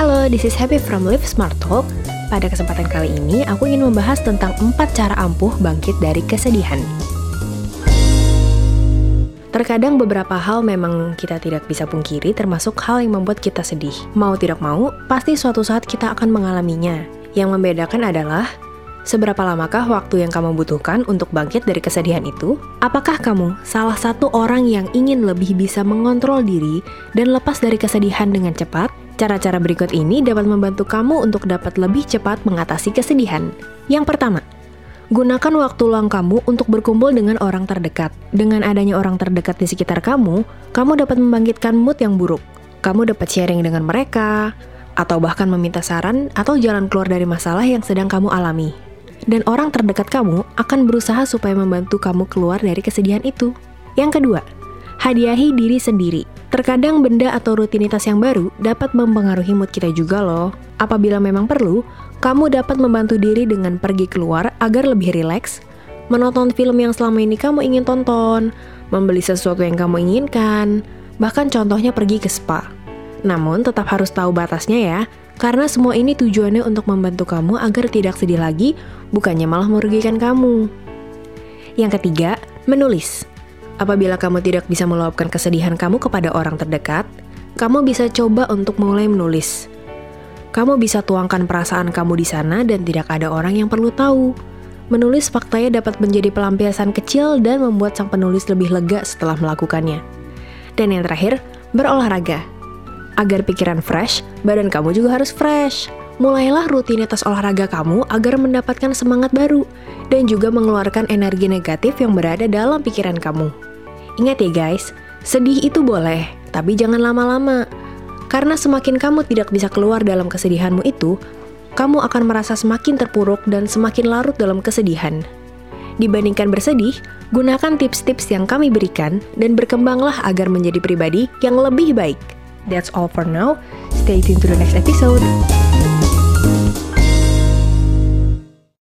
Halo, this is Happy from Live Smart Talk. Pada kesempatan kali ini, aku ingin membahas tentang empat cara ampuh bangkit dari kesedihan. Terkadang beberapa hal memang kita tidak bisa pungkiri termasuk hal yang membuat kita sedih. Mau tidak mau, pasti suatu saat kita akan mengalaminya. Yang membedakan adalah Seberapa lamakah waktu yang kamu butuhkan untuk bangkit dari kesedihan itu? Apakah kamu salah satu orang yang ingin lebih bisa mengontrol diri dan lepas dari kesedihan dengan cepat? Cara-cara berikut ini dapat membantu kamu untuk dapat lebih cepat mengatasi kesedihan. Yang pertama, gunakan waktu luang kamu untuk berkumpul dengan orang terdekat. Dengan adanya orang terdekat di sekitar kamu, kamu dapat membangkitkan mood yang buruk. Kamu dapat sharing dengan mereka, atau bahkan meminta saran atau jalan keluar dari masalah yang sedang kamu alami dan orang terdekat kamu akan berusaha supaya membantu kamu keluar dari kesedihan itu. Yang kedua, hadiahi diri sendiri. Terkadang benda atau rutinitas yang baru dapat mempengaruhi mood kita juga loh. Apabila memang perlu, kamu dapat membantu diri dengan pergi keluar agar lebih rileks, menonton film yang selama ini kamu ingin tonton, membeli sesuatu yang kamu inginkan, bahkan contohnya pergi ke spa. Namun tetap harus tahu batasnya ya, karena semua ini tujuannya untuk membantu kamu agar tidak sedih lagi, bukannya malah merugikan kamu. Yang ketiga, menulis. Apabila kamu tidak bisa meluapkan kesedihan kamu kepada orang terdekat, kamu bisa coba untuk mulai menulis. Kamu bisa tuangkan perasaan kamu di sana dan tidak ada orang yang perlu tahu. Menulis faktanya dapat menjadi pelampiasan kecil dan membuat sang penulis lebih lega setelah melakukannya. Dan yang terakhir, berolahraga. Agar pikiran fresh, badan kamu juga harus fresh. Mulailah rutinitas olahraga kamu agar mendapatkan semangat baru dan juga mengeluarkan energi negatif yang berada dalam pikiran kamu. Ingat ya guys, sedih itu boleh, tapi jangan lama-lama. Karena semakin kamu tidak bisa keluar dalam kesedihanmu itu, kamu akan merasa semakin terpuruk dan semakin larut dalam kesedihan. Dibandingkan bersedih, gunakan tips-tips yang kami berikan dan berkembanglah agar menjadi pribadi yang lebih baik. That's all for now. Stay tuned to the next episode.